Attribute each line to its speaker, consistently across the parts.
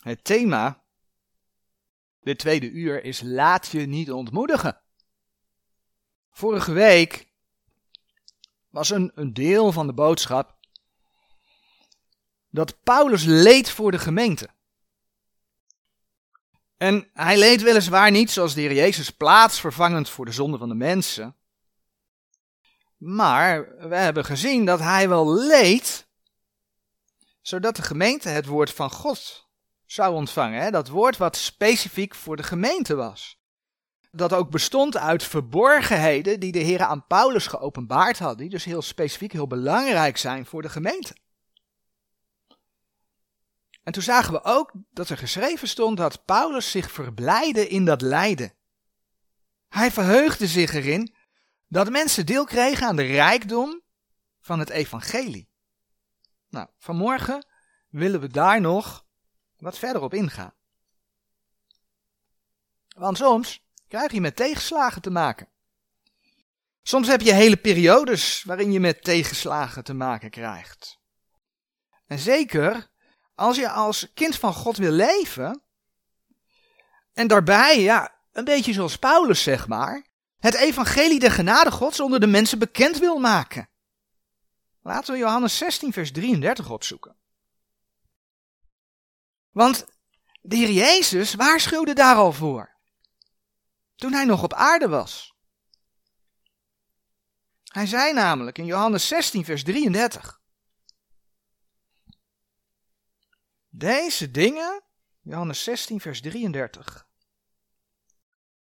Speaker 1: Het thema dit tweede uur is laat je niet ontmoedigen. Vorige week was een, een deel van de boodschap dat Paulus leed voor de gemeente. En hij leed weliswaar niet zoals de Heer Jezus plaatsvervangend voor de zonde van de mensen. Maar we hebben gezien dat hij wel leed, zodat de gemeente het woord van God zou ontvangen. Hè? Dat woord wat specifiek voor de gemeente was. Dat ook bestond uit verborgenheden die de Heer aan Paulus geopenbaard had. Die dus heel specifiek, heel belangrijk zijn voor de gemeente. En toen zagen we ook dat er geschreven stond dat Paulus zich verblijde in dat lijden. Hij verheugde zich erin dat mensen deel kregen aan de rijkdom van het evangelie. Nou, vanmorgen willen we daar nog wat verder op ingaan. Want soms krijg je met tegenslagen te maken. Soms heb je hele periodes waarin je met tegenslagen te maken krijgt. En zeker als je als kind van God wil leven, en daarbij, ja, een beetje zoals Paulus zeg maar, het evangelie der genade Gods onder de mensen bekend wil maken. Laten we Johannes 16, vers 33 opzoeken. Want de Heer Jezus waarschuwde daar al voor. Toen hij nog op aarde was. Hij zei namelijk in Johannes 16, vers 33. Deze dingen, Johannes 16, vers 33.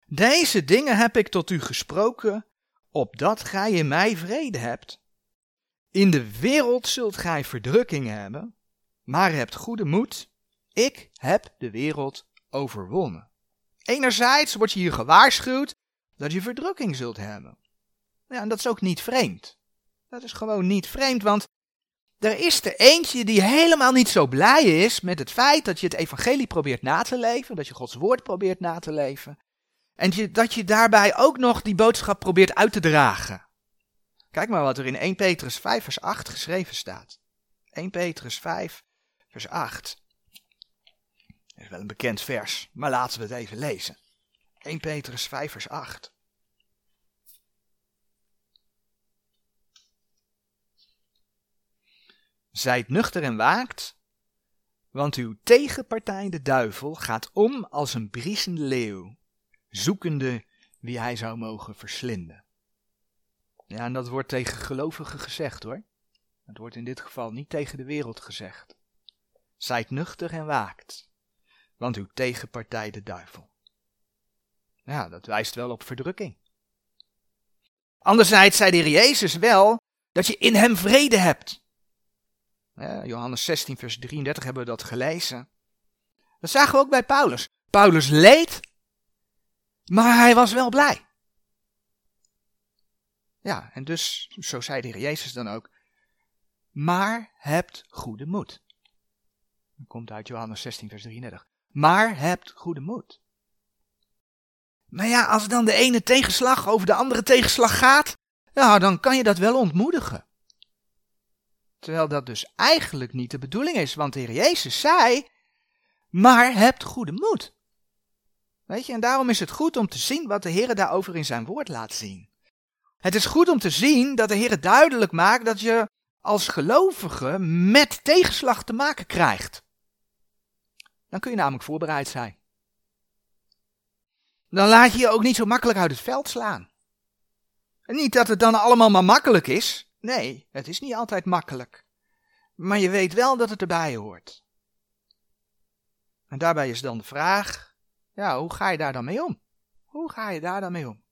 Speaker 1: Deze dingen heb ik tot u gesproken, opdat gij in mij vrede hebt. In de wereld zult gij verdrukkingen hebben, maar hebt goede moed. Ik heb de wereld overwonnen. Enerzijds wordt je hier gewaarschuwd dat je verdrukking zult hebben. Ja, en dat is ook niet vreemd. Dat is gewoon niet vreemd, want er is er eentje die helemaal niet zo blij is met het feit dat je het evangelie probeert na te leven, dat je Gods woord probeert na te leven. En dat je daarbij ook nog die boodschap probeert uit te dragen. Kijk maar wat er in 1 Petrus 5 vers 8 geschreven staat. 1 Petrus 5 vers 8 is wel een bekend vers, maar laten we het even lezen. 1 Petrus 5 vers 8. Zijt nuchter en waakt, want uw tegenpartij de duivel gaat om als een briesende leeuw, zoekende wie hij zou mogen verslinden. Ja, en dat wordt tegen gelovigen gezegd hoor. Het wordt in dit geval niet tegen de wereld gezegd. Zijt nuchter en waakt want uw tegenpartij de duivel. Ja, dat wijst wel op verdrukking. Anderzijds zei de heer Jezus wel dat je in hem vrede hebt. Ja, Johannes 16, vers 33 hebben we dat gelezen. Dat zagen we ook bij Paulus. Paulus leed, maar hij was wel blij. Ja, en dus, zo zei de heer Jezus dan ook, maar hebt goede moed. Dat komt uit Johannes 16, vers 33 maar hebt goede moed. Maar ja, als dan de ene tegenslag over de andere tegenslag gaat, ja, dan kan je dat wel ontmoedigen. Terwijl dat dus eigenlijk niet de bedoeling is, want de Heer Jezus zei, maar hebt goede moed. Weet je, en daarom is het goed om te zien wat de Heer daarover in zijn woord laat zien. Het is goed om te zien dat de Heer duidelijk maakt dat je als gelovige met tegenslag te maken krijgt. Dan kun je namelijk voorbereid zijn. Dan laat je je ook niet zo makkelijk uit het veld slaan. Niet dat het dan allemaal maar makkelijk is. Nee, het is niet altijd makkelijk. Maar je weet wel dat het erbij hoort. En daarbij is dan de vraag, ja, hoe ga je daar dan mee om? Hoe ga je daar dan mee om?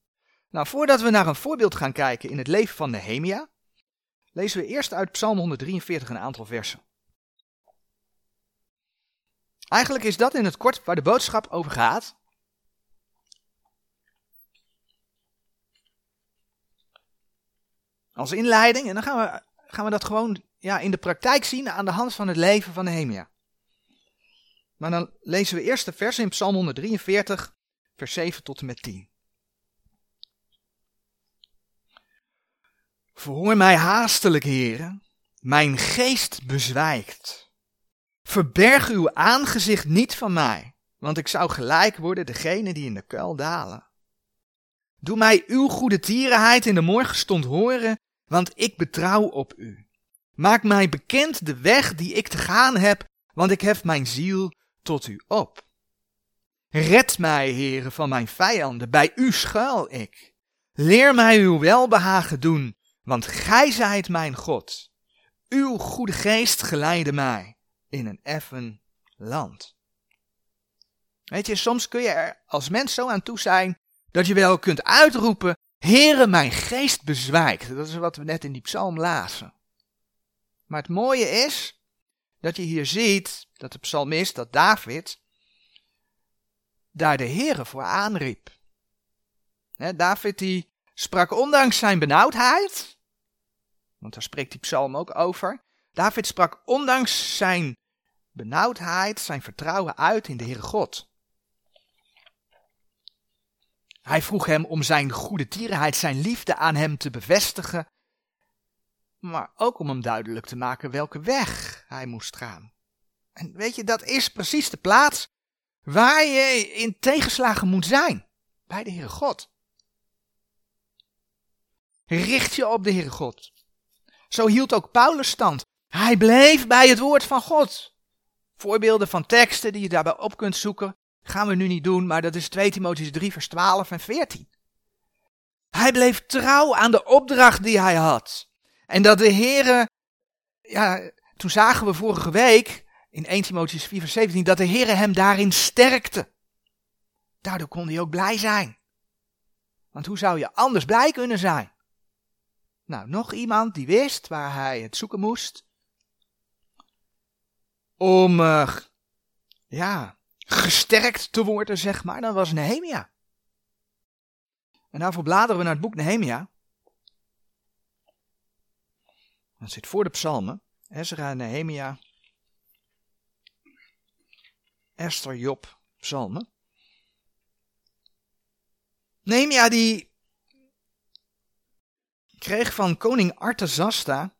Speaker 1: Nou, voordat we naar een voorbeeld gaan kijken in het leven van Nehemia, lezen we eerst uit Psalm 143 een aantal versen. Eigenlijk is dat in het kort waar de boodschap over gaat. Als inleiding, en dan gaan we, gaan we dat gewoon ja, in de praktijk zien aan de hand van het leven van Nehemia. Maar dan lezen we eerst de vers in Psalm 143, vers 7 tot en met 10. Verhoor mij haastelijk, heren, mijn geest bezwijkt. Verberg uw aangezicht niet van mij, want ik zou gelijk worden degene die in de kuil dalen. Doe mij uw goede tierenheid in de morgenstond horen, want ik betrouw op u. Maak mij bekend de weg die ik te gaan heb, want ik hef mijn ziel tot u op. Red mij, heren, van mijn vijanden, bij u schuil ik. Leer mij uw welbehagen doen, want gij zijt mijn God. Uw goede geest geleide mij in een effen land. Weet je, soms kun je er als mens zo aan toe zijn dat je wel kunt uitroepen, Heere, mijn geest bezwijkt. Dat is wat we net in die psalm lazen. Maar het mooie is dat je hier ziet dat de psalmist, dat David, daar de Heere voor aanriep. David die sprak ondanks zijn benauwdheid, want daar spreekt die psalm ook over. David sprak ondanks zijn benauwdheid zijn vertrouwen uit in de Heere God. Hij vroeg hem om zijn goede tierenheid, zijn liefde aan hem te bevestigen, maar ook om hem duidelijk te maken welke weg hij moest gaan. En weet je, dat is precies de plaats waar je in tegenslagen moet zijn, bij de Heere God. Richt je op de Heere God. Zo hield ook Paulus stand. Hij bleef bij het woord van God. Voorbeelden van teksten die je daarbij op kunt zoeken, gaan we nu niet doen, maar dat is 2 Timotheus 3 vers 12 en 14. Hij bleef trouw aan de opdracht die hij had. En dat de Heere, ja, toen zagen we vorige week in 1 Timotheus 4 vers 17 dat de Heere hem daarin sterkte. Daardoor kon hij ook blij zijn. Want hoe zou je anders blij kunnen zijn? Nou, nog iemand die wist waar hij het zoeken moest. Om, uh, ja, gesterkt te worden, zeg maar, dat was Nehemia. En daarvoor bladeren we naar het boek Nehemia. Dat zit voor de psalmen. Ezra, Nehemia, Esther, Job, psalmen. Nehemia die kreeg van koning Artazasta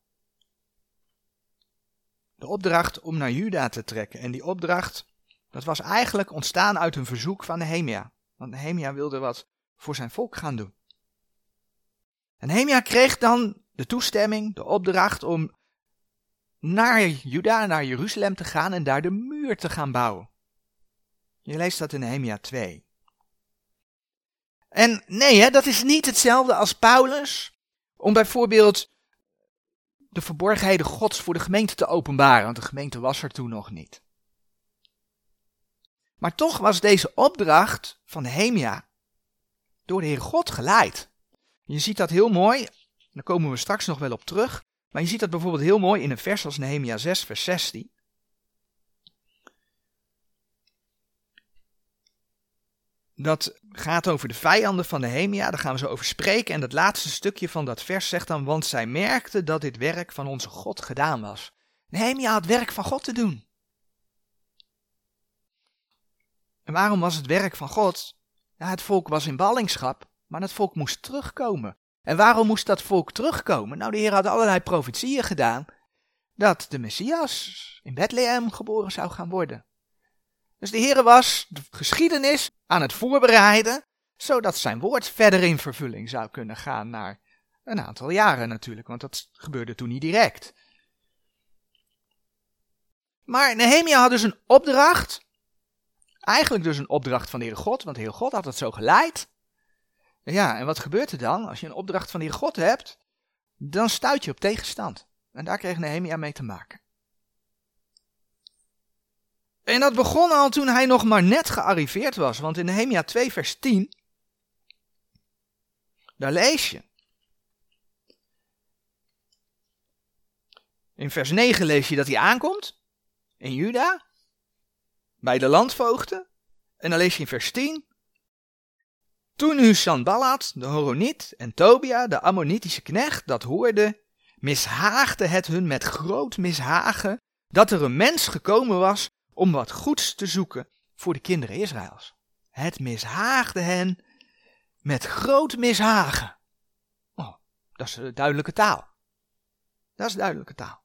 Speaker 1: de opdracht om naar Juda te trekken. En die opdracht, dat was eigenlijk ontstaan uit een verzoek van Nehemia. Want Nehemia wilde wat voor zijn volk gaan doen. En Nehemia kreeg dan de toestemming, de opdracht om naar Juda, naar Jeruzalem te gaan en daar de muur te gaan bouwen. Je leest dat in Nehemia 2. En nee, hè, dat is niet hetzelfde als Paulus om bijvoorbeeld de verborgenheden Gods voor de gemeente te openbaren, want de gemeente was er toen nog niet. Maar toch was deze opdracht van Nehemia door de Heer God geleid. Je ziet dat heel mooi, daar komen we straks nog wel op terug, maar je ziet dat bijvoorbeeld heel mooi in een vers als Nehemia 6, vers 16. Dat gaat over de vijanden van Nehemia, daar gaan we zo over spreken. En dat laatste stukje van dat vers zegt dan, want zij merkten dat dit werk van onze God gedaan was. Nehemia had werk van God te doen. En waarom was het werk van God? Ja, het volk was in ballingschap, maar het volk moest terugkomen. En waarom moest dat volk terugkomen? Nou, de Heer had allerlei profetieën gedaan dat de Messias in Bethlehem geboren zou gaan worden. Dus de Heer was de geschiedenis aan het voorbereiden, zodat zijn woord verder in vervulling zou kunnen gaan naar een aantal jaren natuurlijk, want dat gebeurde toen niet direct. Maar Nehemia had dus een opdracht, eigenlijk dus een opdracht van de Heer God, want de Heer God had het zo geleid. Ja, en wat gebeurt er dan? Als je een opdracht van de Heer God hebt, dan stuit je op tegenstand. En daar kreeg Nehemia mee te maken. En dat begon al toen hij nog maar net gearriveerd was. Want in Nehemia 2 vers 10, daar lees je. In vers 9 lees je dat hij aankomt in Juda, bij de landvoogden. En dan lees je in vers 10. Toen nu Sanballat, de Horoniet, en Tobia, de Ammonitische knecht, dat hoorde, mishaagde het hun met groot mishagen dat er een mens gekomen was om wat goeds te zoeken voor de kinderen Israëls. Het mishaagde hen met groot mishagen. Oh, dat is duidelijke taal. Dat is duidelijke taal.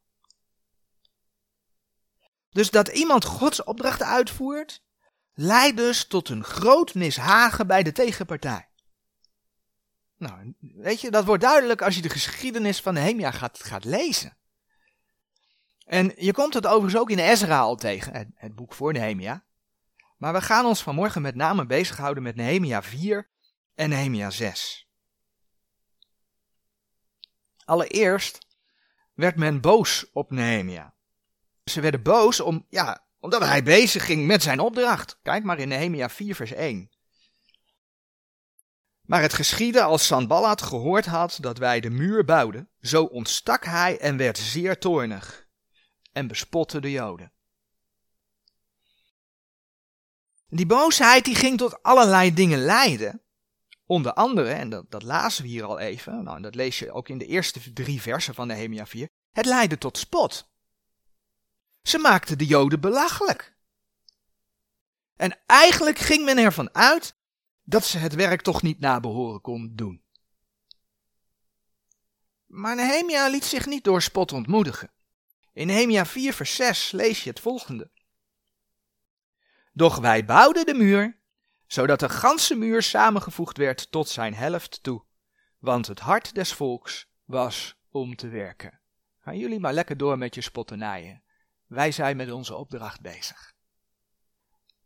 Speaker 1: Dus dat iemand Gods opdrachten uitvoert, leidt dus tot een groot mishagen bij de tegenpartij. Nou, weet je, dat wordt duidelijk als je de geschiedenis van Nehemia gaat, gaat lezen. En je komt het overigens ook in Ezra al tegen, het, het boek voor Nehemia. Maar we gaan ons vanmorgen met name bezighouden met Nehemia 4 en Nehemia 6. Allereerst werd men boos op Nehemia. Ze werden boos om, ja, omdat hij bezig ging met zijn opdracht. Kijk maar in Nehemia 4 vers 1. Maar het geschiedde als Sanballat gehoord had dat wij de muur bouwden, zo ontstak hij en werd zeer toornig en bespotte de Joden. Die boosheid die ging tot allerlei dingen leiden. Onder andere, en dat, dat lazen we hier al even, nou, dat lees je ook in de eerste drie versen van Nehemia 4, het leidde tot spot. Ze maakten de Joden belachelijk. En eigenlijk ging men ervan uit dat ze het werk toch niet nabehoren kon doen. Maar Nehemia liet zich niet door spot ontmoedigen. In Nehemia 4 vers 6 lees je het volgende. Doch wij bouwden de muur, zodat de ganse muur samengevoegd werd tot zijn helft toe. Want het hart des volks was om te werken. Gaan jullie maar lekker door met je spotternijen. Wij zijn met onze opdracht bezig.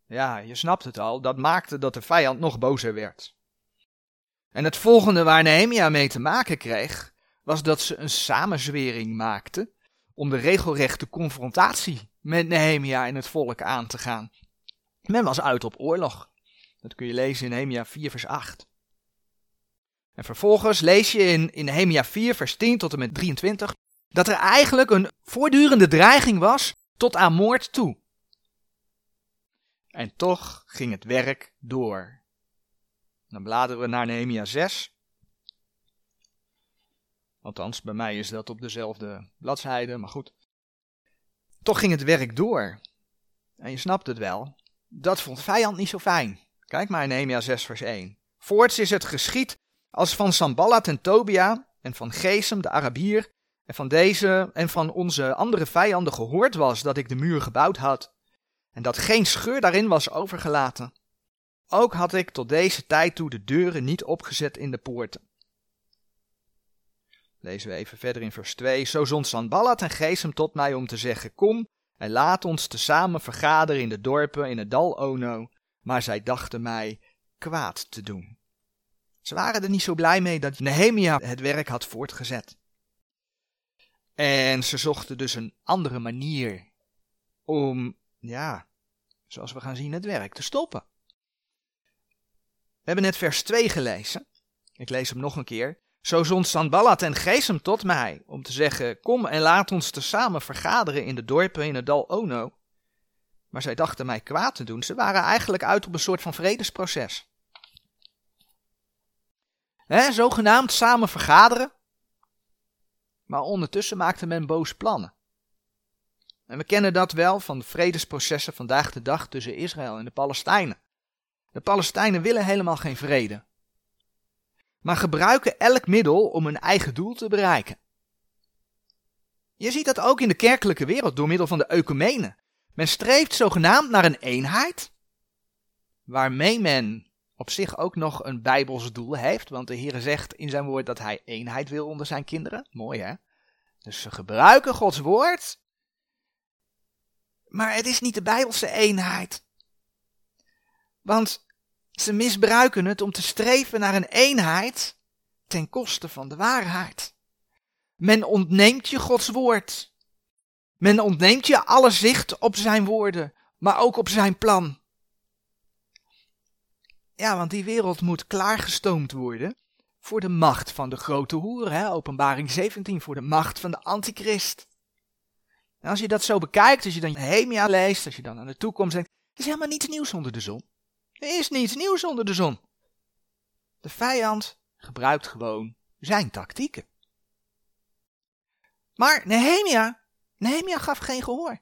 Speaker 1: Ja, je snapt het al, dat maakte dat de vijand nog bozer werd. En het volgende waar Nehemia mee te maken kreeg, was dat ze een samenzwering maakten om de regelrechte confrontatie met Nehemia en het volk aan te gaan. Men was uit op oorlog. Dat kun je lezen in Nehemia 4 vers 8. En vervolgens lees je in, in Nehemia 4 vers 10 tot en met 23 dat er eigenlijk een voortdurende dreiging was tot aan moord toe. En toch ging het werk door. Dan bladeren we naar Nehemia 6. Althans, bij mij is dat op dezelfde bladzijde, maar goed. Toch ging het werk door. En je snapt het wel. Dat vond vijand niet zo fijn. Kijk maar in Nehemia 6 vers 1. Voorts is het geschied als van Samballat en Tobia en van Gesem de Arabier en van deze en van onze andere vijanden gehoord was dat ik de muur gebouwd had en dat geen scheur daarin was overgelaten. Ook had ik tot deze tijd toe de deuren niet opgezet in de poorten. Lezen we even verder in vers 2. Zo zond Sanballat en Gesem tot mij om te zeggen, kom en laat ons tezamen vergaderen in de dorpen in het dal Ono. Maar zij dachten mij kwaad te doen. Ze waren er niet zo blij mee dat Nehemia het werk had voortgezet. En ze zochten dus een andere manier om, ja, zoals we gaan zien, het werk te stoppen. We hebben net vers 2 gelezen. Ik lees hem nog een keer. Zo zond Sanballat en Gesem tot mij, om te zeggen, kom en laat ons tezamen vergaderen in de dorpen in het dal Ono. Maar zij dachten mij kwaad te doen. Ze waren eigenlijk uit op een soort van vredesproces. He, zogenaamd samen vergaderen. Maar ondertussen maakte men boos plannen. En we kennen dat wel van de vredesprocessen vandaag de dag tussen Israël en de Palestijnen. De Palestijnen willen helemaal geen vrede maar gebruiken elk middel om hun eigen doel te bereiken. Je ziet dat ook in de kerkelijke wereld door middel van de ecumene. Men streeft zogenaamd naar een eenheid, waarmee men op zich ook nog een bijbels doel heeft, want de Heer zegt in zijn woord dat hij eenheid wil onder zijn kinderen. Mooi hè? Dus ze gebruiken Gods woord, maar het is niet de bijbelse eenheid. Want ze misbruiken het om te streven naar een eenheid ten koste van de waarheid. Men ontneemt je Gods woord. Men ontneemt je alle zicht op zijn woorden, maar ook op zijn plan. Ja, want die wereld moet klaargestoomd worden voor de macht van de grote hoer, hè? openbaring 17, voor de macht van de antichrist. En als je dat zo bekijkt, als je dan Hemia leest, als je dan aan de toekomst denkt, is helemaal niets nieuws onder de zon. Er is niets nieuws onder de zon. De vijand gebruikt gewoon zijn tactieken. Maar Nehemia, Nehemia gaf geen gehoor.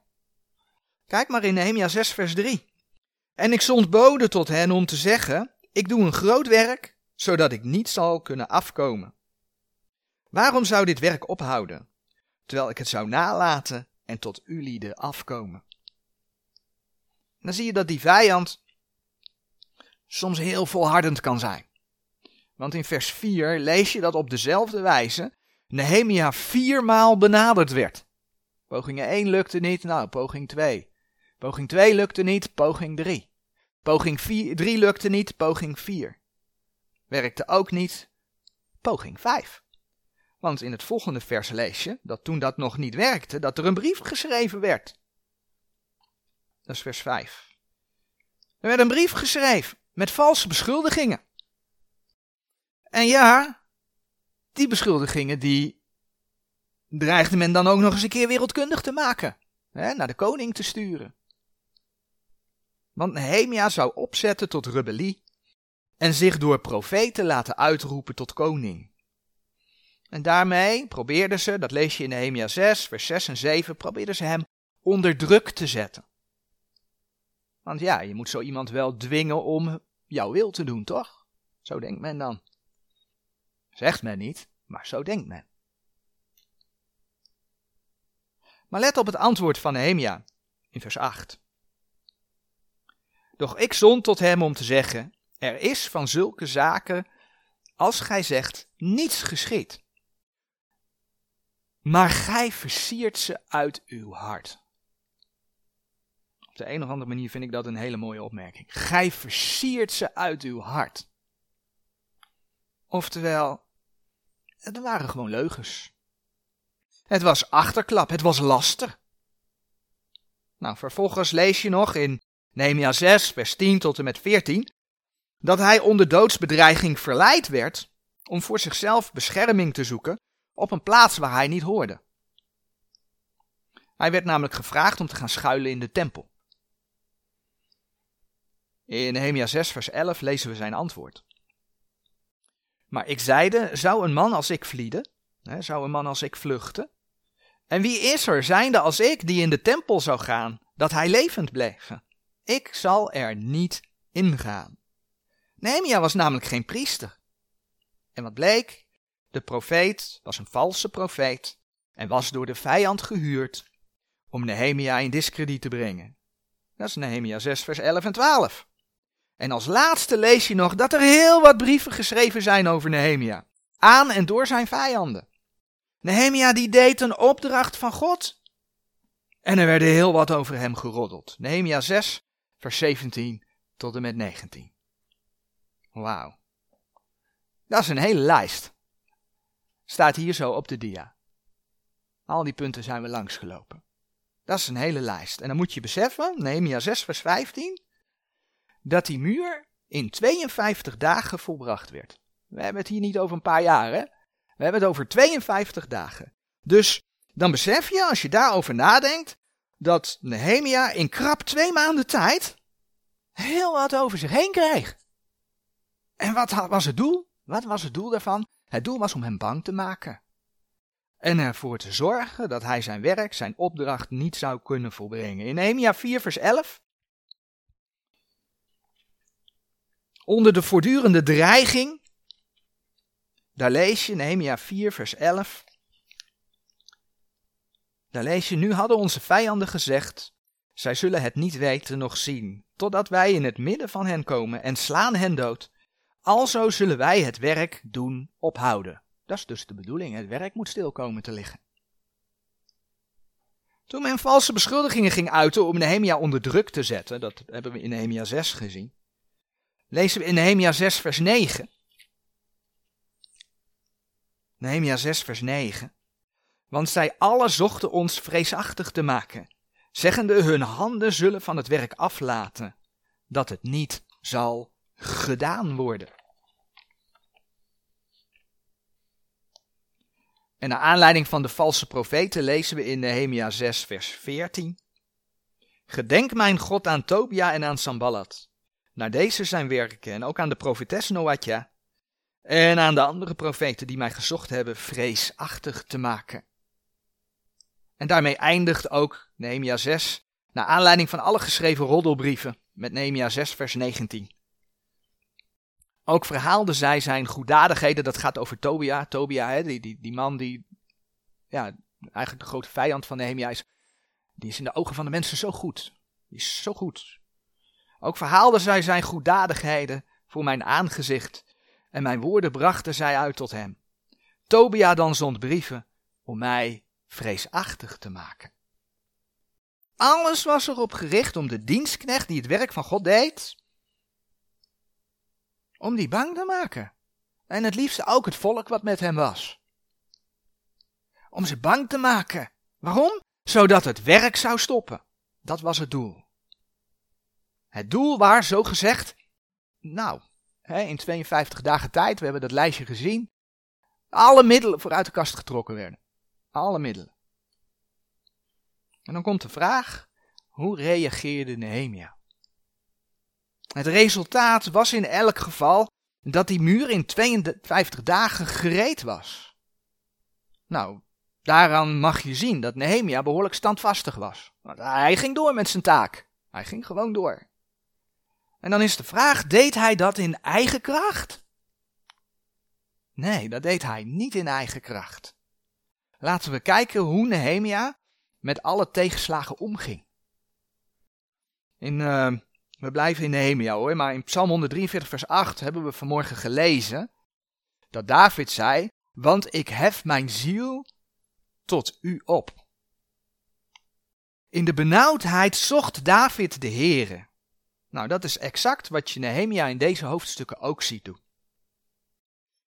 Speaker 1: Kijk maar in Nehemia 6 vers 3. En ik zond boden tot hen om te zeggen, ik doe een groot werk, zodat ik niet zal kunnen afkomen. Waarom zou dit werk ophouden, terwijl ik het zou nalaten en tot u afkomen? dan zie je dat die vijand soms heel volhardend kan zijn. Want in vers 4 lees je dat op dezelfde wijze Nehemia viermaal benaderd werd. Poging 1 lukte niet, nou, poging 2. Poging 2 lukte niet, poging 3. Poging 3 lukte niet, poging 4. Werkte ook niet, poging 5. Want in het volgende vers lees je dat toen dat nog niet werkte, dat er een brief geschreven werd. Dat is vers 5. Er werd een brief geschreven met valse beschuldigingen. En ja, die beschuldigingen die dreigde men dan ook nog eens een keer wereldkundig te maken. Hè, naar de koning te sturen. Want Nehemia zou opzetten tot rebellie en zich door profeten laten uitroepen tot koning. En daarmee probeerden ze, dat lees je in Nehemia 6, vers 6 en 7, probeerden ze hem onder druk te zetten. Want ja, je moet zo iemand wel dwingen om jouw wil te doen, toch? Zo denkt men dan. Zegt men niet, maar zo denkt men. Maar let op het antwoord van Nehemia in vers 8. Doch ik zond tot hem om te zeggen: Er is van zulke zaken, als gij zegt, niets geschied. Maar gij versiert ze uit uw hart. De een of andere manier vind ik dat een hele mooie opmerking. Gij versiert ze uit uw hart. Oftewel, het waren gewoon leugens. Het was achterklap, het was laster. Nou, vervolgens lees je nog in Nehemia 6, vers 10 tot en met 14, dat hij onder doodsbedreiging verleid werd om voor zichzelf bescherming te zoeken op een plaats waar hij niet hoorde. Hij werd namelijk gevraagd om te gaan schuilen in de tempel. In Nehemia 6, vers 11 lezen we zijn antwoord. Maar ik zeide, zou een man als ik vlieden? Hè, zou een man als ik vluchten? En wie is er, zijnde als ik, die in de tempel zou gaan, dat hij levend bleef? Ik zal er niet ingaan. Nehemia was namelijk geen priester. En wat bleek? De profeet was een valse profeet en was door de vijand gehuurd om Nehemia in discrediet te brengen. Dat is Nehemia 6, vers 11 en 12. En als laatste lees je nog dat er heel wat brieven geschreven zijn over Nehemia, aan en door zijn vijanden. Nehemia die deed een opdracht van God. En er werden heel wat over hem geroddeld. Nehemia 6, vers 17 tot en met 19. Wauw. Dat is een hele lijst. Staat hier zo op de dia. Al die punten zijn we langsgelopen. Dat is een hele lijst. En dan moet je beseffen, Nehemia 6 vers 15, dat die muur in 52 dagen volbracht werd. We hebben het hier niet over een paar jaar, hè? We hebben het over 52 dagen. Dus dan besef je, als je daarover nadenkt, dat Nehemia in krap twee maanden tijd heel wat over zich heen kreeg. En wat was het doel? Wat was het doel daarvan? Het doel was om hem bang te maken. En ervoor te zorgen dat hij zijn werk, zijn opdracht niet zou kunnen volbrengen. In Nehemia 4 vers 11. Onder de voortdurende dreiging. Daar lees je, Nehemia 4 vers 11. Daar lees je, nu hadden onze vijanden gezegd, zij zullen het niet weten nog zien, totdat wij in het midden van hen komen en slaan hen dood Alzo zullen wij het werk doen ophouden. Dat is dus de bedoeling, het werk moet stil komen te liggen. Toen men valse beschuldigingen ging uiten om Nehemia onder druk te zetten, dat hebben we in Nehemia 6 gezien, lezen we in Nehemia 6 vers 9. Nehemia 6 vers 9. Want zij alle zochten ons vreesachtig te maken, zeggende hun handen zullen van het werk aflaten, dat het niet zal gedaan worden. En naar aanleiding van de valse profeten lezen we in Nehemia 6, vers 14. Gedenk mijn God aan Tobia en aan Sambalat. Naar deze zijn werken en ook aan de profetes Noatja. En aan de andere profeten die mij gezocht hebben vreesachtig te maken. En daarmee eindigt ook Nehemia 6, naar aanleiding van alle geschreven roddelbrieven, met Nehemia 6, vers 19. Ook verhaalde zij zijn goeddadigheden. Dat gaat over Tobia. Tobia, hè, die, die, die man die ja, eigenlijk de grote vijand van Nehemia is. Die is in de ogen van de mensen zo goed. Die is zo goed. Ook verhaalden zij zijn goeddadigheden voor mijn aangezicht en mijn woorden brachten zij uit tot hem. Tobia dan zond brieven om mij vreesachtig te maken. Alles was erop gericht om de dienstknecht die het werk van God deed, om die bang te maken. En het liefste ook het volk wat met hem was. Om ze bang te maken. Waarom? Zodat het werk zou stoppen. Dat was het doel. Het doel waar, zo gezegd, nou, in 52 dagen tijd, we hebben dat lijstje gezien, alle middelen vooruit de kast getrokken werden. Alle middelen. En dan komt de vraag, hoe reageerde Nehemia? Het resultaat was in elk geval dat die muur in 52 dagen gereed was. Nou, daaraan mag je zien dat Nehemia behoorlijk standvastig was. Want hij ging door met zijn taak. Hij ging gewoon door. En dan is de vraag, deed hij dat in eigen kracht? Nee, dat deed hij niet in eigen kracht. Laten we kijken hoe Nehemia met alle tegenslagen omging. In, uh, we blijven in Nehemia hoor, maar in Psalm 143 vers 8 hebben we vanmorgen gelezen dat David zei, want ik hef mijn ziel tot u op. In de benauwdheid zocht David de Heere. Nou, dat is exact wat je Nehemia in deze hoofdstukken ook ziet doen.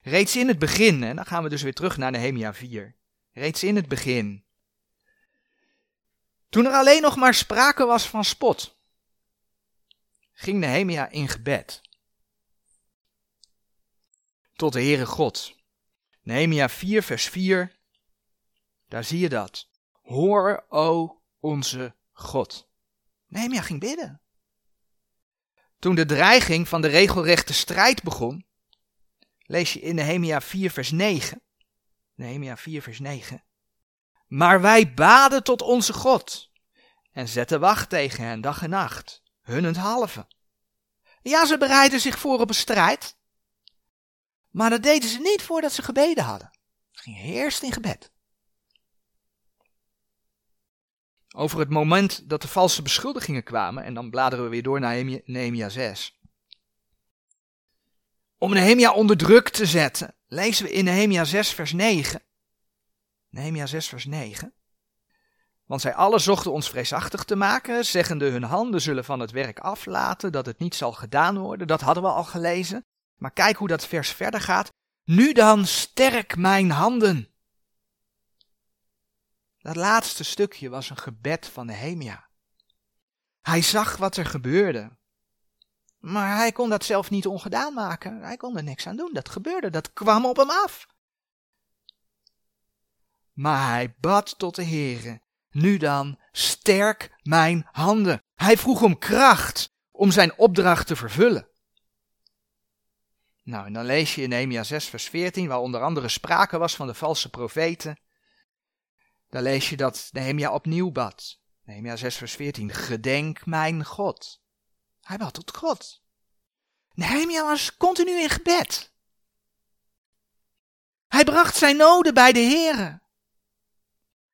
Speaker 1: Reeds in het begin, en dan gaan we dus weer terug naar Nehemia 4. Reeds in het begin. Toen er alleen nog maar sprake was van spot, ging Nehemia in gebed. Tot de Heere God. Nehemia 4, vers 4. Daar zie je dat. Hoor, o onze God. Nehemia ging bidden. Toen de dreiging van de regelrechte strijd begon, lees je in Nehemia 4 vers 9. Nehemia 4 vers 9. Maar wij baden tot onze God en zetten wacht tegen hen dag en nacht, halve. Ja, ze bereidden zich voor op een strijd, maar dat deden ze niet voordat ze gebeden hadden. Ze gingen eerst in gebed. Over het moment dat de valse beschuldigingen kwamen, en dan bladeren we weer door naar Nehemia 6. Om Nehemia onder druk te zetten, lezen we in Nehemia 6 vers 9. Nehemia 6 vers 9. Want zij alle zochten ons vreesachtig te maken, zeggende hun handen zullen van het werk aflaten, dat het niet zal gedaan worden. Dat hadden we al gelezen. Maar kijk hoe dat vers verder gaat. Nu dan sterk mijn handen. Dat laatste stukje was een gebed van Nehemia. Hij zag wat er gebeurde. Maar hij kon dat zelf niet ongedaan maken. Hij kon er niks aan doen. Dat gebeurde, dat kwam op hem af. Maar hij bad tot de Heere. Nu dan, sterk mijn handen. Hij vroeg om kracht om zijn opdracht te vervullen. Nou, en dan lees je in Nehemia 6 vers 14, waar onder andere sprake was van de valse profeten. Dan lees je dat Nehemia opnieuw bad. Nehemia 6 vers 14, gedenk mijn God. Hij bad tot God. Nehemia was continu in gebed. Hij bracht zijn noden bij de Here.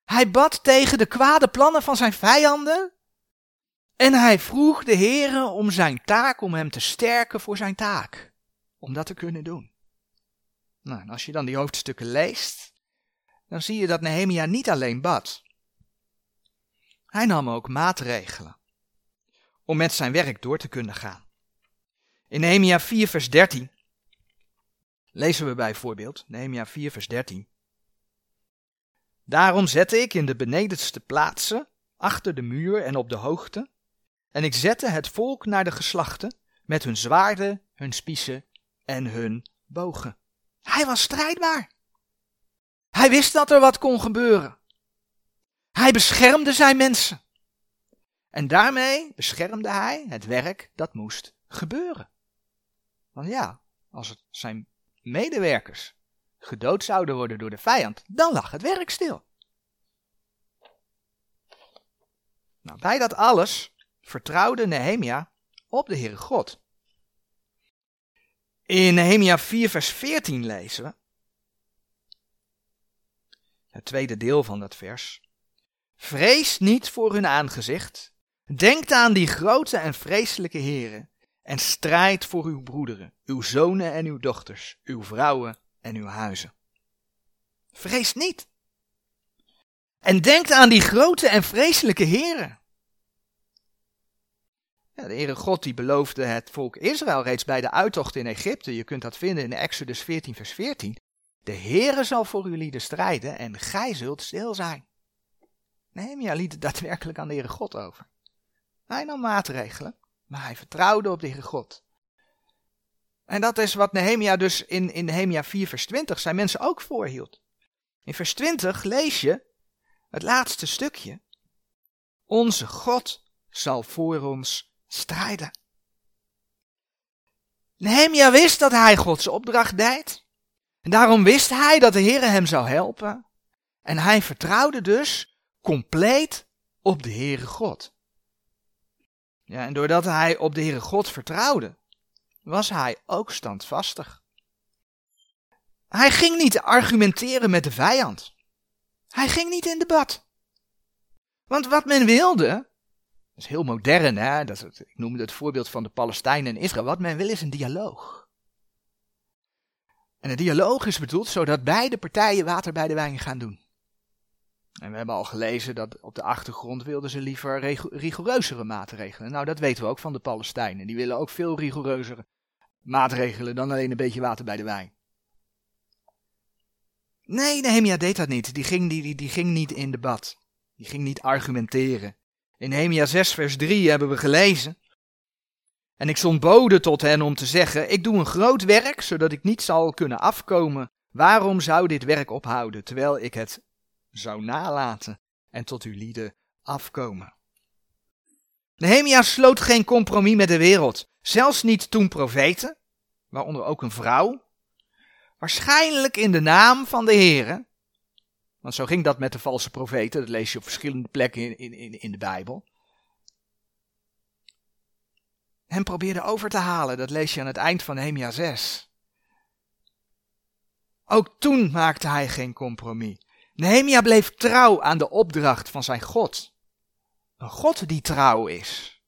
Speaker 1: Hij bad tegen de kwade plannen van zijn vijanden. En hij vroeg de Heere om zijn taak, om hem te sterken voor zijn taak. Om dat te kunnen doen. Nou, en als je dan die hoofdstukken leest, dan zie je dat Nehemia niet alleen bad. Hij nam ook maatregelen om met zijn werk door te kunnen gaan. In Nehemia 4 vers 13 lezen we bijvoorbeeld, Nehemia 4 vers 13. Daarom zette ik in de benedenste plaatsen, achter de muur en op de hoogte, en ik zette het volk naar de geslachten, met hun zwaarden, hun spiezen en hun bogen. Hij was strijdbaar. Hij wist dat er wat kon gebeuren. Hij beschermde zijn mensen. En daarmee beschermde hij het werk dat moest gebeuren. Want ja, als zijn medewerkers gedood zouden worden door de vijand, dan lag het werk stil. Nou, bij dat alles vertrouwde Nehemia op de Heere God. In Nehemia 4 vers 14 lezen we, het tweede deel van dat vers, Vrees niet voor hun aangezicht, Denkt aan die grote en vreselijke heren en strijd voor uw broederen, uw zonen en uw dochters, uw vrouwen en uw huizen. Vrees niet. En denkt aan die grote en vreselijke heren. Ja, de Heere God die beloofde het volk Israël reeds bij de uittocht in Egypte. Je kunt dat vinden in Exodus 14 vers 14. De Heere zal voor jullie strijden en gij zult stil zijn. Nehemia liet het daadwerkelijk aan de Heere God over. Hij nam maatregelen, maar hij vertrouwde op de Heere God. En dat is wat Nehemia dus in, in Nehemia 4 vers 20 zijn mensen ook voorhield. In vers 20 lees je het laatste stukje. Onze God zal voor ons strijden. Nehemia wist dat hij Gods opdracht deed. En daarom wist hij dat de Heer hem zou helpen. En hij vertrouwde dus compleet op de Heere God. Ja, en doordat hij op de Heere God vertrouwde, was hij ook standvastig. Hij ging niet argumenteren met de vijand. Hij ging niet in debat. Want wat men wilde, dat is heel modern, hè? Dat ik noemde het voorbeeld van de Palestijnen en Israël. Wat men wil is een dialoog. En een dialoog is bedoeld zodat beide partijen water bij de wijn gaan doen. En we hebben al gelezen dat op de achtergrond wilden ze liever rigoureuzere maatregelen. Nou, dat weten we ook van de Palestijnen. Die willen ook veel rigoureuzere maatregelen dan alleen een beetje water bij de wijn. Nee, Nehemia deed dat niet. Die ging, die, die ging niet in debat. Die ging niet argumenteren. In Nehemia 6 vers 3 hebben we gelezen. En ik zond boden tot hen om te zeggen, ik doe een groot werk, zodat ik niet zal kunnen afkomen. Waarom zou dit werk ophouden, terwijl ik het zou nalaten en tot uw lieden afkomen? Nehemia sloot geen compromis met de wereld, zelfs niet toen profeten, waaronder ook een vrouw, waarschijnlijk in de naam van de Heere, want zo ging dat met de valse profeten, dat lees je op verschillende plekken in, in, in de Bijbel, hem probeerde over te halen. Dat lees je aan het eind van Nehemia 6. Ook toen maakte hij geen compromis. Nehemia bleef trouw aan de opdracht van zijn God. Een God die trouw is.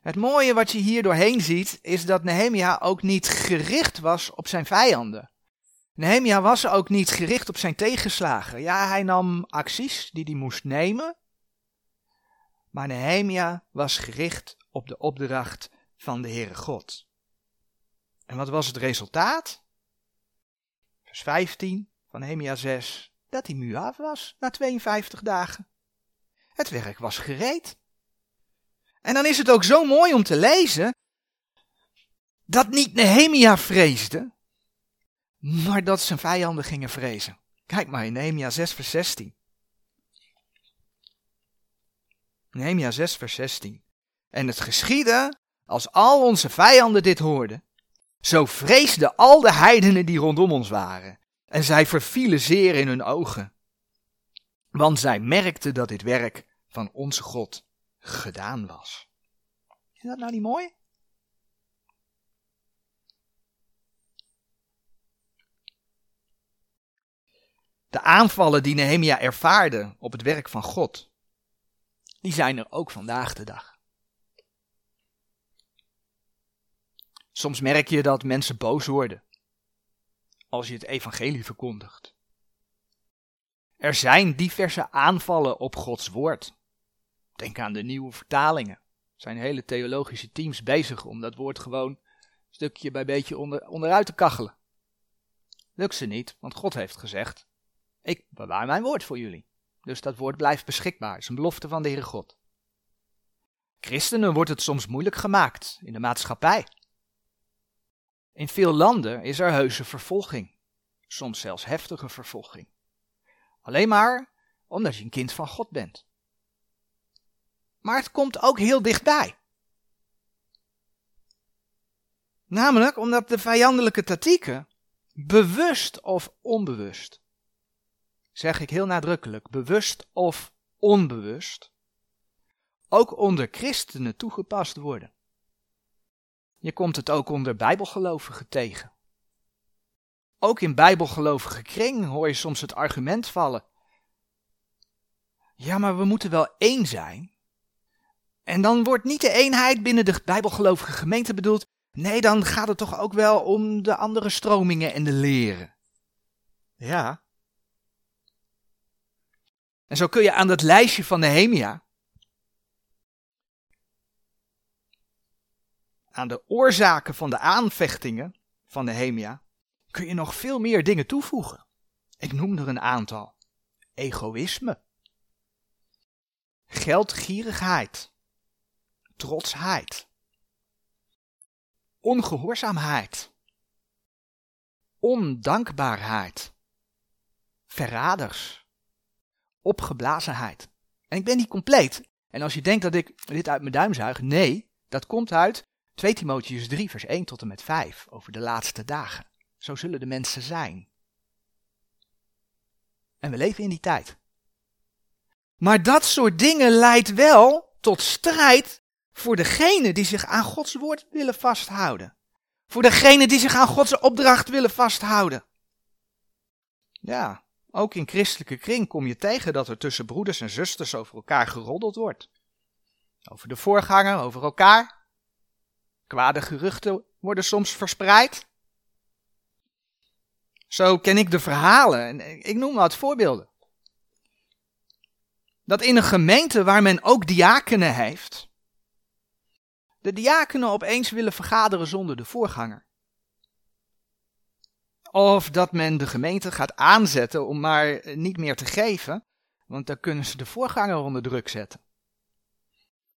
Speaker 1: Het mooie wat je hier doorheen ziet, is dat Nehemia ook niet gericht was op zijn vijanden. Nehemia was ook niet gericht op zijn tegenslagen. Ja, hij nam acties die hij moest nemen, maar Nehemia was gericht op de opdracht van de Heere God. En wat was het resultaat? Vers 15 van Nehemia 6, dat die muur af was na 52 dagen. Het werk was gereed. En dan is het ook zo mooi om te lezen dat niet Nehemia vreesde, maar dat zijn vijanden gingen vrezen. Kijk maar in Nehemia 6 vers 16. Nehemia 6 vers 16. En het geschiedde, als al onze vijanden dit hoorden, zo vreesden al de heidenen die rondom ons waren, en zij vervielen zeer in hun ogen. Want zij merkten dat dit werk van onze God gedaan was. Is dat nou niet mooi? De aanvallen die Nehemia ervaarde op het werk van God, die zijn er ook vandaag de dag. Soms merk je dat mensen boos worden als je het evangelie verkondigt. Er zijn diverse aanvallen op Gods woord. Denk aan de nieuwe vertalingen. Er zijn hele theologische teams bezig om dat woord gewoon stukje bij beetje onder, onderuit te kachelen. Lukt ze niet, want God heeft gezegd: Ik bewaar mijn woord voor jullie. Dus dat woord blijft beschikbaar. Is een belofte van de Heere God. Christenen wordt het soms moeilijk gemaakt in de maatschappij. In veel landen is er heuse vervolging, soms zelfs heftige vervolging. Alleen maar omdat je een kind van God bent. Maar het komt ook heel dichtbij. Namelijk omdat de vijandelijke tactieken, bewust of onbewust, zeg ik heel nadrukkelijk, bewust of onbewust, ook onder christenen toegepast worden. Je komt het ook onder bijbelgelovigen tegen. Ook in bijbelgelovige kring hoor je soms het argument vallen. Ja, maar we moeten wel één zijn. En dan wordt niet de eenheid binnen de bijbelgelovige gemeente bedoeld. Nee, dan gaat het toch ook wel om de andere stromingen en de leren. Ja. En zo kun je aan dat lijstje van Nehemia, aan de oorzaken van de aanvechtingen van Nehemia, kun je nog veel meer dingen toevoegen. Ik noem er een aantal. Egoïsme. Geldgierigheid. Trotsheid. Ongehoorzaamheid. Ondankbaarheid. Verraders. Opgeblazenheid. En ik ben niet compleet. En als je denkt dat ik dit uit mijn duim zuig, nee, dat komt uit 2 Timotheus 3, vers 1 tot en met 5, over de laatste dagen. Zo zullen de mensen zijn. En we leven in die tijd. Maar dat soort dingen leidt wel tot strijd voor degenen die zich aan Gods woord willen vasthouden. Voor degenen die zich aan Gods opdracht willen vasthouden. Ja, ook in christelijke kring kom je tegen dat er tussen broeders en zusters over elkaar geroddeld wordt. Over de voorganger, over elkaar. Kwade geruchten worden soms verspreid. Zo ken ik de verhalen en ik noem wat voorbeelden. Dat in een gemeente waar men ook diakenen heeft, de diakenen opeens willen vergaderen zonder de voorganger. Of dat men de gemeente gaat aanzetten om maar niet meer te geven, want dan kunnen ze de voorganger onder druk zetten.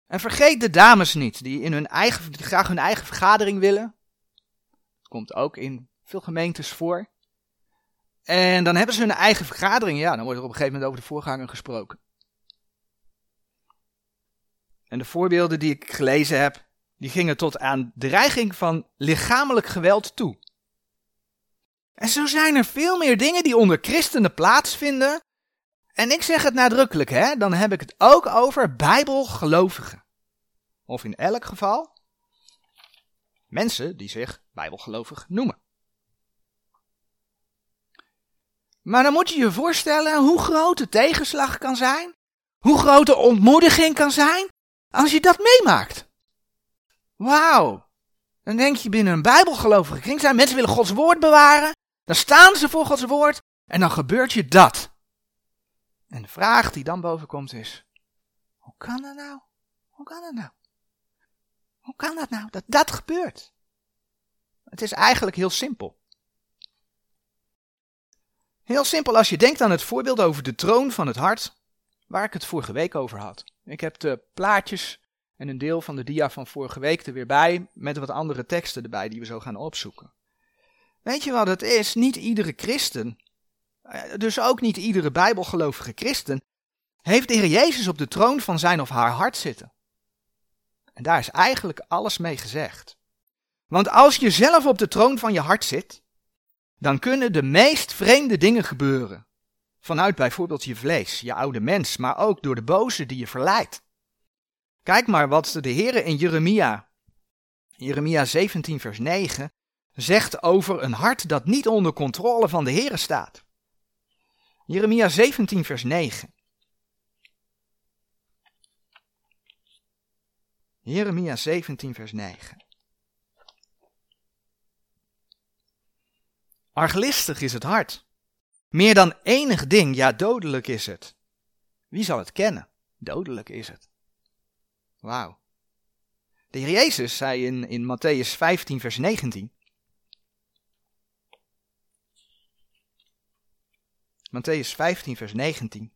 Speaker 1: En vergeet de dames niet, die, in hun eigen, die graag hun eigen vergadering willen. Dat komt ook in veel gemeentes voor. En dan hebben ze hun eigen vergadering. Ja, dan wordt er op een gegeven moment over de voorganger gesproken. En de voorbeelden die ik gelezen heb, die gingen tot aan dreiging van lichamelijk geweld toe. En zo zijn er veel meer dingen die onder christenen plaatsvinden. En ik zeg het nadrukkelijk, hè, dan heb ik het ook over bijbelgelovigen. Of in elk geval mensen die zich bijbelgelovig noemen. Maar dan moet je je voorstellen hoe groot de tegenslag kan zijn, hoe groot de ontmoediging kan zijn, als je dat meemaakt. Wauw. Dan denk je binnen een bijbelgelovige kring zijn mensen willen Gods woord bewaren. Dan staan ze voor Gods woord en dan gebeurt je dat. En de vraag die dan boven komt is, hoe kan dat nou? Hoe kan dat nou? Hoe kan dat nou, dat dat gebeurt? Het is eigenlijk heel simpel. Heel simpel als je denkt aan het voorbeeld over de troon van het hart, waar ik het vorige week over had. Ik heb de plaatjes en een deel van de dia van vorige week er weer bij, met wat andere teksten erbij die we zo gaan opzoeken. Weet je wat het is? Niet iedere christen, eh, dus ook niet iedere bijbelgelovige christen, heeft de Heer Jezus op de troon van zijn of haar hart zitten. En daar is eigenlijk alles mee gezegd. Want als je zelf op de troon van je hart zit, dan kunnen de meest vreemde dingen gebeuren. Vanuit bijvoorbeeld je vlees, je oude mens, maar ook door de boze die je verleidt. Kijk maar wat de Heer in Jeremia, Jeremia 17 vers 9, zegt over een hart dat niet onder controle van de Heer staat. Jeremia 17 vers 9. Jeremia 17 vers 9. Arglistig is het hart. Meer dan enig ding, ja dodelijk is het. Wie zal het kennen? Dodelijk is het. Wauw. De Heer Jezus zei in, in Matthäus 15, vers 19. Matthäus 15, vers 19.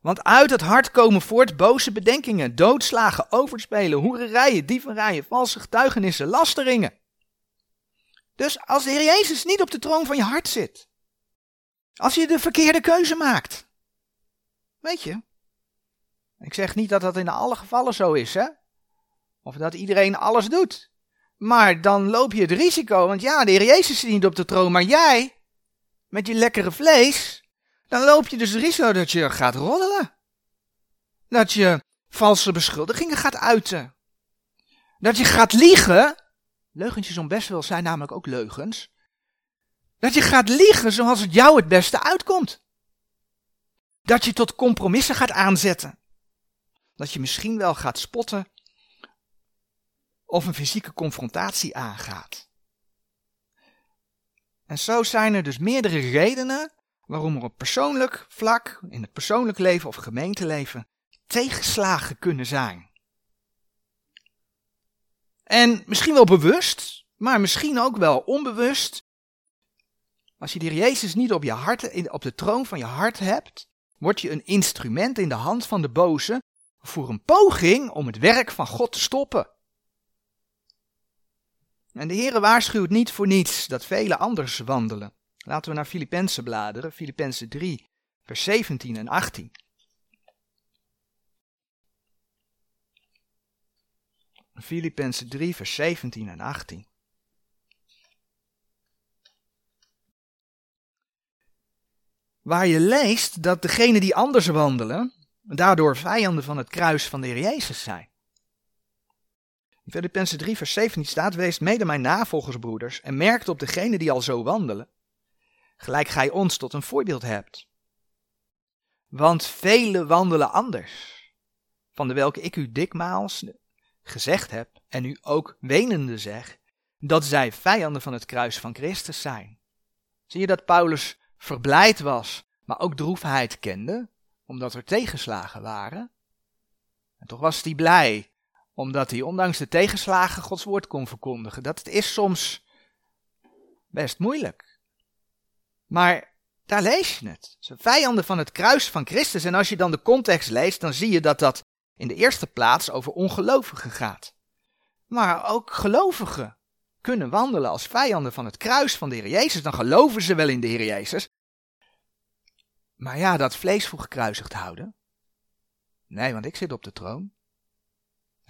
Speaker 1: Want uit het hart komen voort boze bedenkingen, doodslagen, overspelen, hoererijen, dieverijen, valse getuigenissen, lasteringen. Dus als de Heer Jezus niet op de troon van je hart zit, als je de verkeerde keuze maakt, weet je, ik zeg niet dat dat in alle gevallen zo is, hè? Of dat iedereen alles doet. Maar dan loop je het risico, want ja, de Heer Jezus zit niet op de troon, maar jij, met je lekkere vlees, dan loop je dus risico dat je gaat roddelen. Dat je valse beschuldigingen gaat uiten. Dat je gaat liegen. Leugentjes om best wel zijn namelijk ook leugens. Dat je gaat liegen zoals het jou het beste uitkomt. dat je tot compromissen gaat aanzetten. Dat je misschien wel gaat spotten of een fysieke confrontatie aangaat. En zo zijn er dus meerdere redenen waarom er op persoonlijk vlak, in het persoonlijk leven of gemeenteleven, tegenslagen kunnen zijn. En misschien wel bewust, maar misschien ook wel onbewust. Als je de Jezus niet op, je hart, op de troon van je hart hebt, word je een instrument in de hand van de boze voor een poging om het werk van God te stoppen. En de Heere waarschuwt niet voor niets dat velen anders wandelen. Laten we naar Filippenzen bladeren, Filippenzen 3, vers 17 en 18. Filippenzen 3, vers 17 en 18. Waar je leest dat degenen die anders wandelen, daardoor vijanden van het kruis van de Heer Jezus zijn. In Filippenzen 3, vers 17 staat: Wees mede mijn navolgers, broeders, en merkt op degenen die al zo wandelen, gelijk gij ons tot een voorbeeld hebt. Want velen wandelen anders, van de welke ik u dikmaals gezegd heb, en u ook wenende zeg, dat zij vijanden van het kruis van Christus zijn. Zie je dat Paulus verblijd was, maar ook droefheid kende, omdat er tegenslagen waren? En toch was hij blij, omdat hij ondanks de tegenslagen Gods woord kon verkondigen. Dat is soms best moeilijk. Maar daar lees je het. Ze vijanden van het kruis van Christus. En als je dan de context leest, dan zie je dat dat in de eerste plaats over ongelovigen gaat. Maar ook gelovigen kunnen wandelen als vijanden van het kruis van de Heer Jezus. Dan geloven ze wel in de Heer Jezus. Maar ja, dat vlees voor gekruisigd houden. Nee, want ik zit op de troon.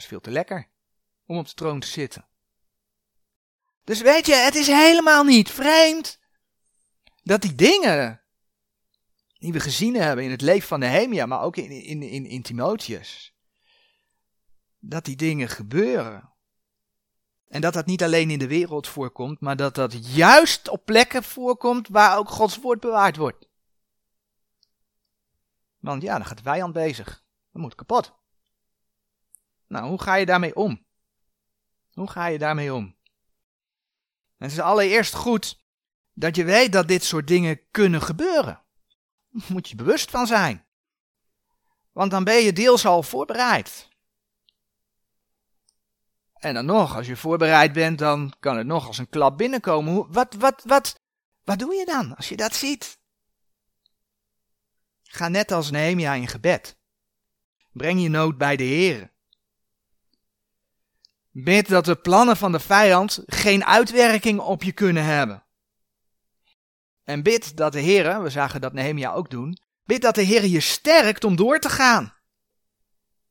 Speaker 1: Is veel te lekker om op de troon te zitten. Dus weet je, het is helemaal niet vreemd dat die dingen die we gezien hebben in het leven van Nehemia, maar ook in, in, in, Timotheus, dat die dingen gebeuren. En dat dat niet alleen in de wereld voorkomt, maar dat dat juist op plekken voorkomt waar ook Gods woord bewaard wordt. Want ja, dan gaat de vijand bezig. Dat moet kapot. Nou, hoe ga je daarmee om? Hoe ga je daarmee om? Het is allereerst goed dat je weet dat dit soort dingen kunnen gebeuren. Daar moet je bewust van zijn. Want dan ben je deels al voorbereid. En dan nog, als je voorbereid bent, dan kan het nog als een klap binnenkomen. Wat, wat, wat, wat doe je dan als je dat ziet? Ga net als Nehemia in gebed. Breng je nood bij de Heer. Bid dat de plannen van de vijand geen uitwerking op je kunnen hebben. En bid dat de Heer, we zagen dat Nehemia ook doen, bid dat de Heer je sterkt om door te gaan.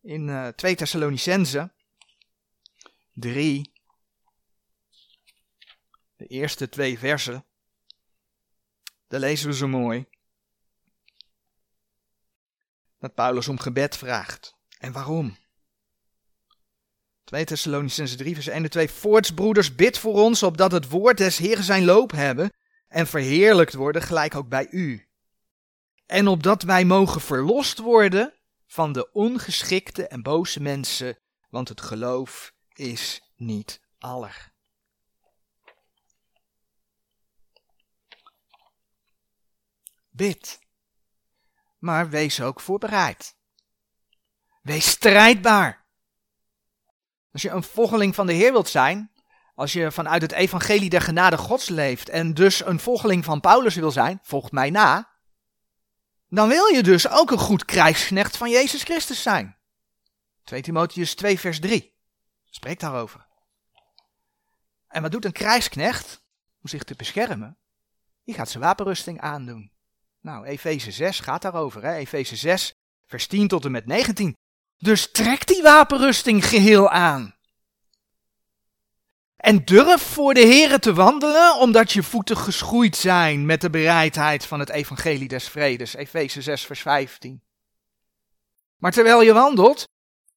Speaker 1: In uh, 2 Thessalonicense 3, de eerste twee versen, daar lezen we zo mooi dat Paulus om gebed vraagt. En waarom? 2 Thessalonicense 3 vers 1 en 2 Voorts broeders bid voor ons opdat het woord des Heeren zijn loop hebben en verheerlijkt worden gelijk ook bij u. En opdat wij mogen verlost worden van de ongeschikte en boze mensen, want het geloof is niet aller. Bid maar wees ook voorbereid. Wees strijdbaar. Als je een volgeling van de Heer wilt zijn, als je vanuit het evangelie der genade Gods leeft en dus een volgeling van Paulus wil zijn, volgt mij na, dan wil je dus ook een goed krijgsknecht van Jezus Christus zijn. 2 Timotheus 2 vers 3 spreekt daarover. En wat doet een krijgsknecht om zich te beschermen? Die gaat zijn wapenrusting aandoen. Nou, Efeze 6 gaat daarover? Efeze 6, vers 10 tot en met 19. Dus trek die wapenrusting geheel aan. En durf voor de Here te wandelen, omdat je voeten geschoeid zijn met de bereidheid van het evangelie des vredes. Efeze 6, vers 15. Maar terwijl je wandelt,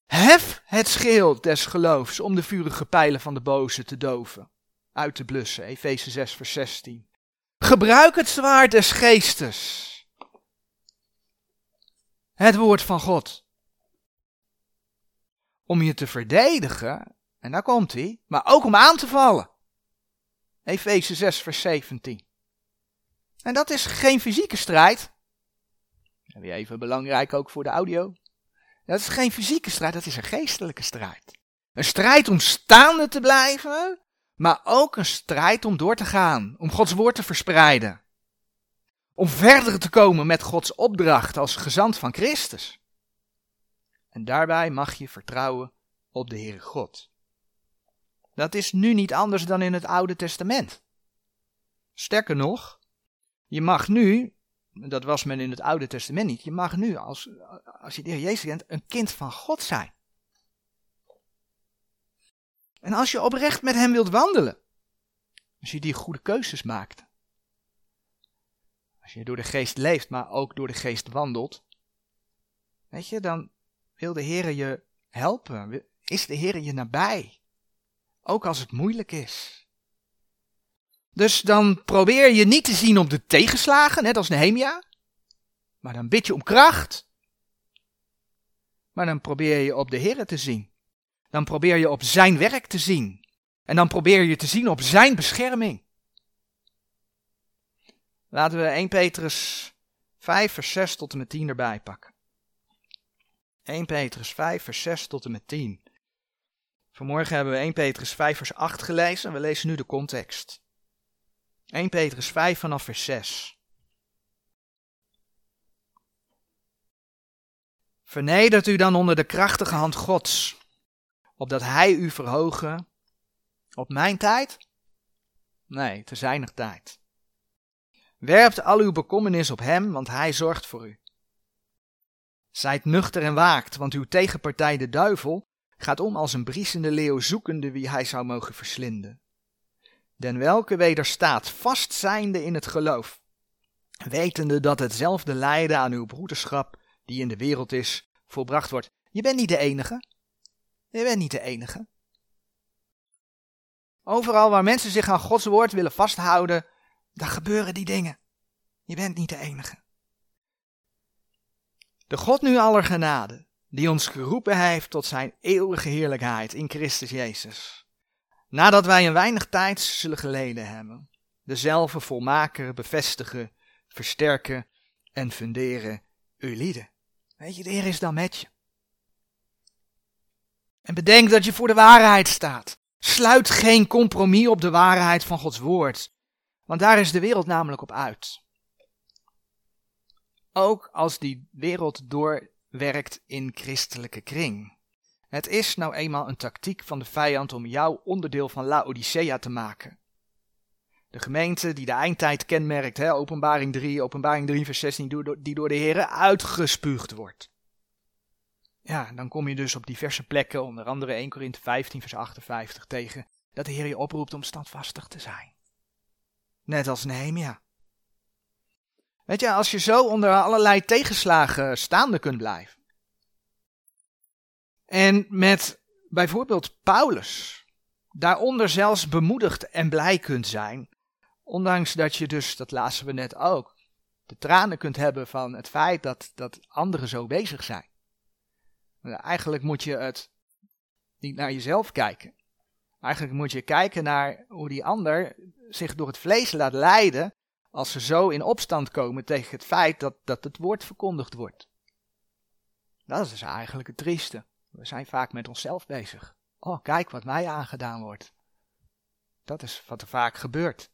Speaker 1: hef het schild des geloofs om de vurige pijlen van de boze te doven, uit te blussen. Efeze 6, vers 16. Gebruik het zwaard des geestes. het woord van God. Om je te verdedigen, en daar komt hij, maar ook om aan te vallen. Efeze 6, vers 17. En dat is geen fysieke strijd. Even belangrijk ook voor de audio. Dat is geen fysieke strijd, dat is een geestelijke strijd. Een strijd om staande te blijven, maar ook een strijd om door te gaan, om Gods woord te verspreiden. Om verder te komen met Gods opdracht als gezant van Christus. En daarbij mag je vertrouwen op de Heere God. Dat is nu niet anders dan in het Oude Testament. Sterker nog, je mag nu, dat was men in het Oude Testament niet, je mag nu, als, als je de Heer Jezus kent, een kind van God zijn. En als je oprecht met Hem wilt wandelen, als je die goede keuzes maakt, als je door de geest leeft, maar ook door de geest wandelt, weet je, dan wil de Heer je helpen, is de Heer je nabij, ook als het moeilijk is. Dus dan probeer je niet te zien op de tegenslagen, net als Nehemia. Maar dan bid je om kracht. Maar dan probeer je op de Heer te zien. Dan probeer je op zijn werk te zien. En dan probeer je te zien op zijn bescherming. Laten we 1 Petrus 5 vers 6 tot en met 10 erbij pakken. 1 Petrus 5 vers 6 tot en met 10. Vanmorgen hebben we 1 Petrus 5 vers 8 gelezen en we lezen nu de context. 1 Petrus 5 vanaf vers 6. Vernedert u dan onder de krachtige hand Gods, opdat Hij u verhogen op mijn tijd? Nee, te zijnig tijd. Werpt al uw bekommernis op Hem, want Hij zorgt voor u. Zijt nuchter en waakt, want uw tegenpartij de duivel gaat om als een briesende leeuw zoekende wie hij zou mogen verslinden den welke wederstaat vastzijnde in het geloof, wetende dat hetzelfde lijden aan uw broederschap, die in de wereld is, volbracht wordt. Je bent niet de enige. Je bent niet de enige. Overal waar mensen zich aan Gods woord willen vasthouden, daar gebeuren die dingen. Je bent niet de enige. De God nu aller genade, die ons geroepen heeft tot zijn eeuwige heerlijkheid in Christus Jezus nadat wij een weinig tijd zullen geleden hebben, dezelfde volmaken, bevestigen, versterken en funderen uw lieden. Weet je, de Heer is dan met je. En bedenk dat je voor de waarheid staat. Sluit geen compromis op de waarheid van Gods woord, want daar is de wereld namelijk op uit. Ook als die wereld doorwerkt in christelijke kring. Het is nou eenmaal een tactiek van de vijand om jou onderdeel van Laodicea te maken. De gemeente die de eindtijd kenmerkt, hè, openbaring 3, openbaring 3 vers 16, die door de Heeren uitgespuugd wordt. Ja, dan kom je dus op diverse plekken, onder andere 1 Korinthe 15 vers 58 tegen, dat de Heer je oproept om standvastig te zijn. Net als Nehemia. Weet je, als je zo onder allerlei tegenslagen staande kunt blijven, en met bijvoorbeeld Paulus daaronder zelfs bemoedigd en blij kunt zijn. Ondanks dat je dus, dat lazen we net ook, de tranen kunt hebben van het feit dat, dat anderen zo bezig zijn. Eigenlijk moet je het niet naar jezelf kijken. Eigenlijk moet je kijken naar hoe die ander zich door het vlees laat leiden als ze zo in opstand komen tegen het feit dat, dat het woord verkondigd wordt. Dat is eigenlijk het trieste. We zijn vaak met onszelf bezig. Oh, kijk wat mij aangedaan wordt. Dat is wat er vaak gebeurt.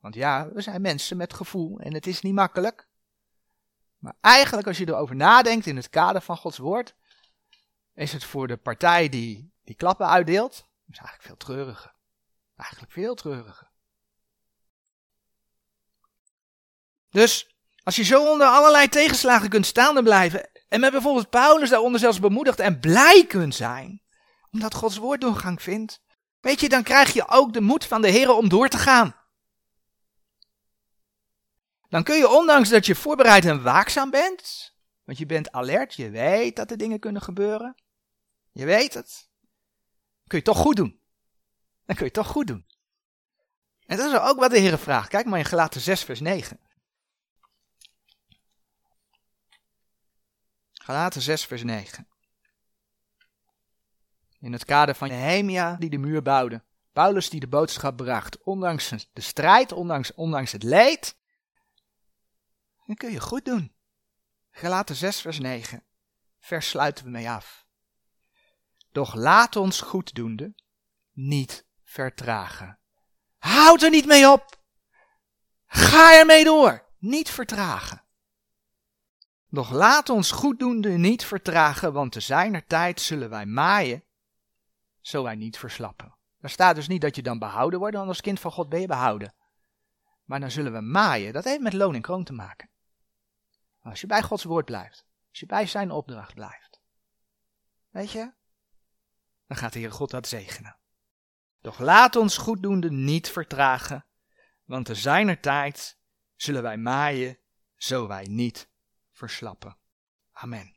Speaker 1: Want ja, we zijn mensen met gevoel en het is niet makkelijk. Maar eigenlijk, als je erover nadenkt in het kader van Gods woord, is het voor de partij die die klappen uitdeelt, is eigenlijk veel treuriger. Eigenlijk veel treuriger. Dus als je zo onder allerlei tegenslagen kunt staande blijven en met bijvoorbeeld Paulus daaronder zelfs bemoedigd en blij kunt zijn, omdat Gods woord doorgang vindt. Weet je, dan krijg je ook de moed van de Heer om door te gaan. Dan kun je, ondanks dat je voorbereid en waakzaam bent, want je bent alert, je weet dat er dingen kunnen gebeuren, je weet het, kun je toch goed doen. Dan kun je toch goed doen. En dat is ook wat de Heer vraagt. Kijk maar in Gelaten 6 vers 9. Galaten 6, vers 9. In het kader van Nehemia die de muur bouwde. Paulus die de boodschap bracht. Ondanks de strijd, ondanks, ondanks het leed. Dan kun je goed doen. Galaten 6, vers 9. Vers sluiten we mee af. Doch laat ons goeddoende niet vertragen. Houd er niet mee op. Ga ermee door. Niet vertragen. Doch laat ons goeddoende niet vertragen, want te zijner tijd zullen wij maaien, zo wij niet verslappen. Er staat dus niet dat je dan behouden wordt, want als kind van God ben je behouden. Maar dan zullen we maaien. Dat heeft met loon en kroon te maken. Als je bij Gods woord blijft, als je bij zijn opdracht blijft, weet je, dan gaat de Heer God dat zegenen. Doch laat ons goeddoende niet vertragen, want te zijner tijd zullen wij maaien, zo wij niet verslappen. Amen.